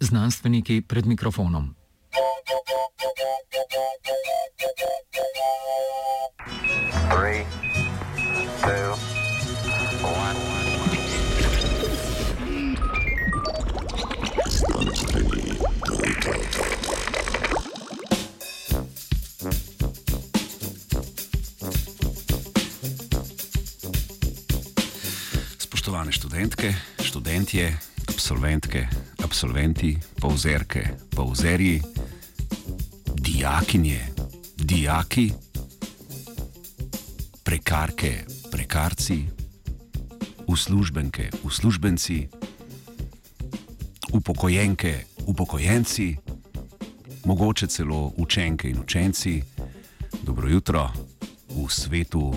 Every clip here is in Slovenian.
Znanstveniki pred mikrofonom. Spoštovane študentke, študentje, absolventke, absolventi, povzerke, povzerji, dijakinje, dijaki, prekarke, prekarci, uslužbenke, uslužbenci, upokojenke, upokojenci, mogoče celo učenke in učenci. Dobro jutro v svetu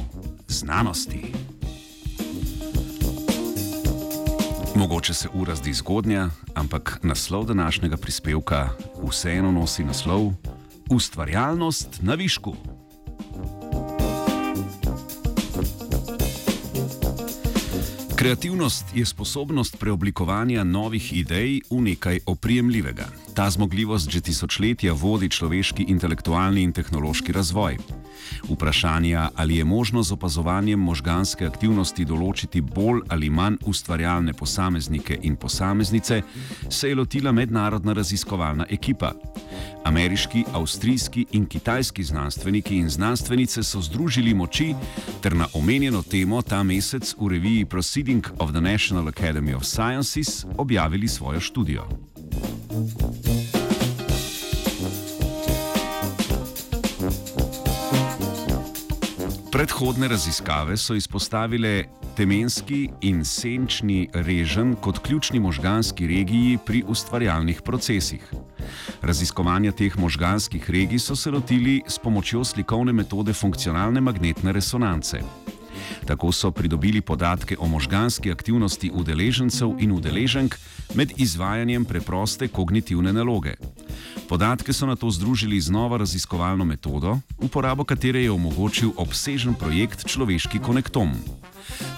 znanosti. Mogoče se ura zdi zgodnja, ampak naslov današnjega prispevka vseeno nosi naslov Ustvarjalnost na višku. Kreativnost je sposobnost preoblikovanja novih idej v nekaj oprijemljivega. Ta zmogljivost že tisočletja vodi človeški intelektualni in tehnološki razvoj. Vprašanja, ali je možno z opazovanjem možganske aktivnosti določiti bolj ali manj ustvarjalne posameznike in posameznice, se je lotila mednarodna raziskovalna ekipa. Ameriški, avstrijski in kitajski znanstveniki in znanstvenice so združili moči ter na omenjeno temo ta mesec v reviji Proceeding of the National Academy of Sciences objavili svojo študijo. Predhodne raziskave so izpostavile temenski in senčni režen kot ključni možganski regiji pri ustvarjalnih procesih. Raziskovanja teh možganskih regij so se lotili s pomočjo slikovne metode funkcionalne magnetne resonance. Tako so pridobili podatke o možganski aktivnosti udeležencev in udeleženk med izvajanjem preproste kognitivne naloge. Podatke so na to združili z novo raziskovalno metodo, uporabo katere je omogočil obsežen projekt Človeški konektom.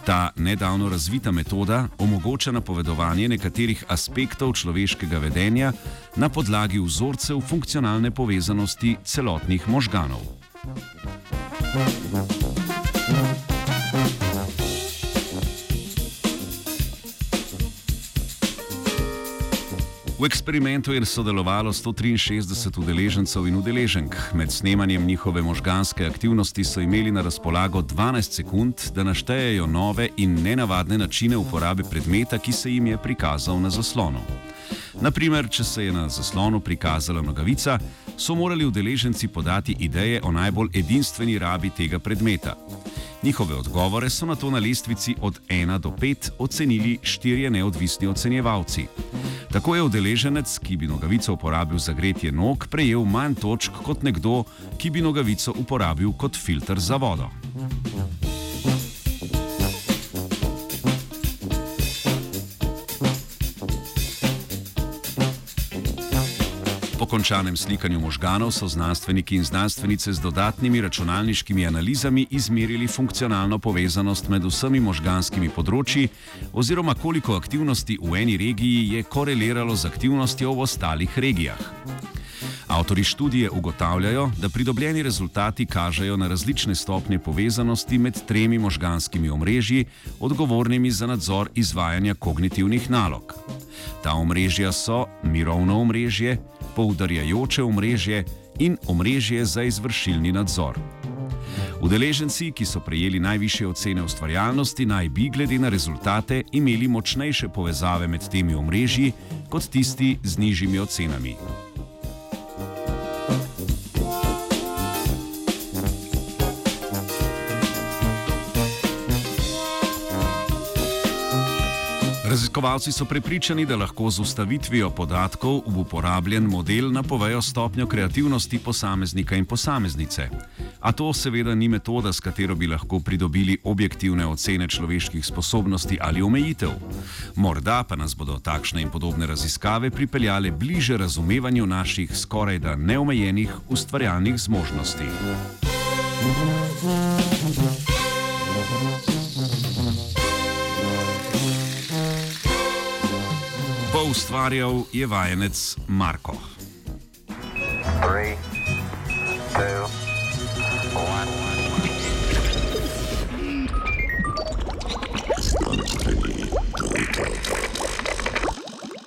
Ta nedavno razvita metoda omogoča napovedovanje nekaterih aspektov človeškega vedenja na podlagi vzorcev funkcionalne povezanosti celotnih možganov. V eksperimentu je sodelovalo 163 udeležencev in udeleženk. Med snemanjem njihove možganske aktivnosti so imeli na razpolago 12 sekund, da naštejejo nove in nenavadne načine uporabe predmeta, ki se jim je prikazal na zaslonu. Naprimer, če se je na zaslonu prikazala nogavica, so morali udeleženci podati ideje o najbolj edinstveni rabi tega predmeta. Njihove odgovore so na to na lestvici od 1 do 5 ocenili štirje neodvisni ocenjevalci. Tako je udeleženec, ki bi nogavico uporabil za gretje nog, prejel manj točk kot nekdo, ki bi nogavico uporabil kot filter za vodo. Končanem slikanju možganov so znanstveniki in znanstvenice z dodatnimi računalniškimi analizami izmerili funkcionalno povezanost med vsemi možganskimi področji, oziroma koliko aktivnosti v eni regiji je koreliralo z aktivnostjo v ostalih regijah. Avtori študije ugotavljajo, da pridobljeni rezultati kažejo na različne stopnje povezanosti med tremi možganskimi omrežji, odgovornimi za nadzor izvajanja kognitivnih nalog. Ta omrežja so mirovno omrežje, poudarjajoče omrežje in omrežje za izvršilni nadzor. Udeleženci, ki so prejeli najviše ocene ustvarjalnosti, naj bi glede na rezultate imeli močnejše povezave med temi omrežji kot tisti z nižjimi ocenami. Raziskovalci so prepričani, da lahko z ustavitvijo podatkov v uporabljen model napovejo stopnjo kreativnosti posameznika in posameznice. A to seveda ni metoda, s katero bi lahko pridobili objektivne ocene človeških sposobnosti ali omejitev. Morda pa nas bodo takšne in podobne raziskave pripeljale bliže razumevanju naših skoraj da neomejenih ustvarjalnih zmožnosti. Po ustvarjal je vajenec Marko. Three, two,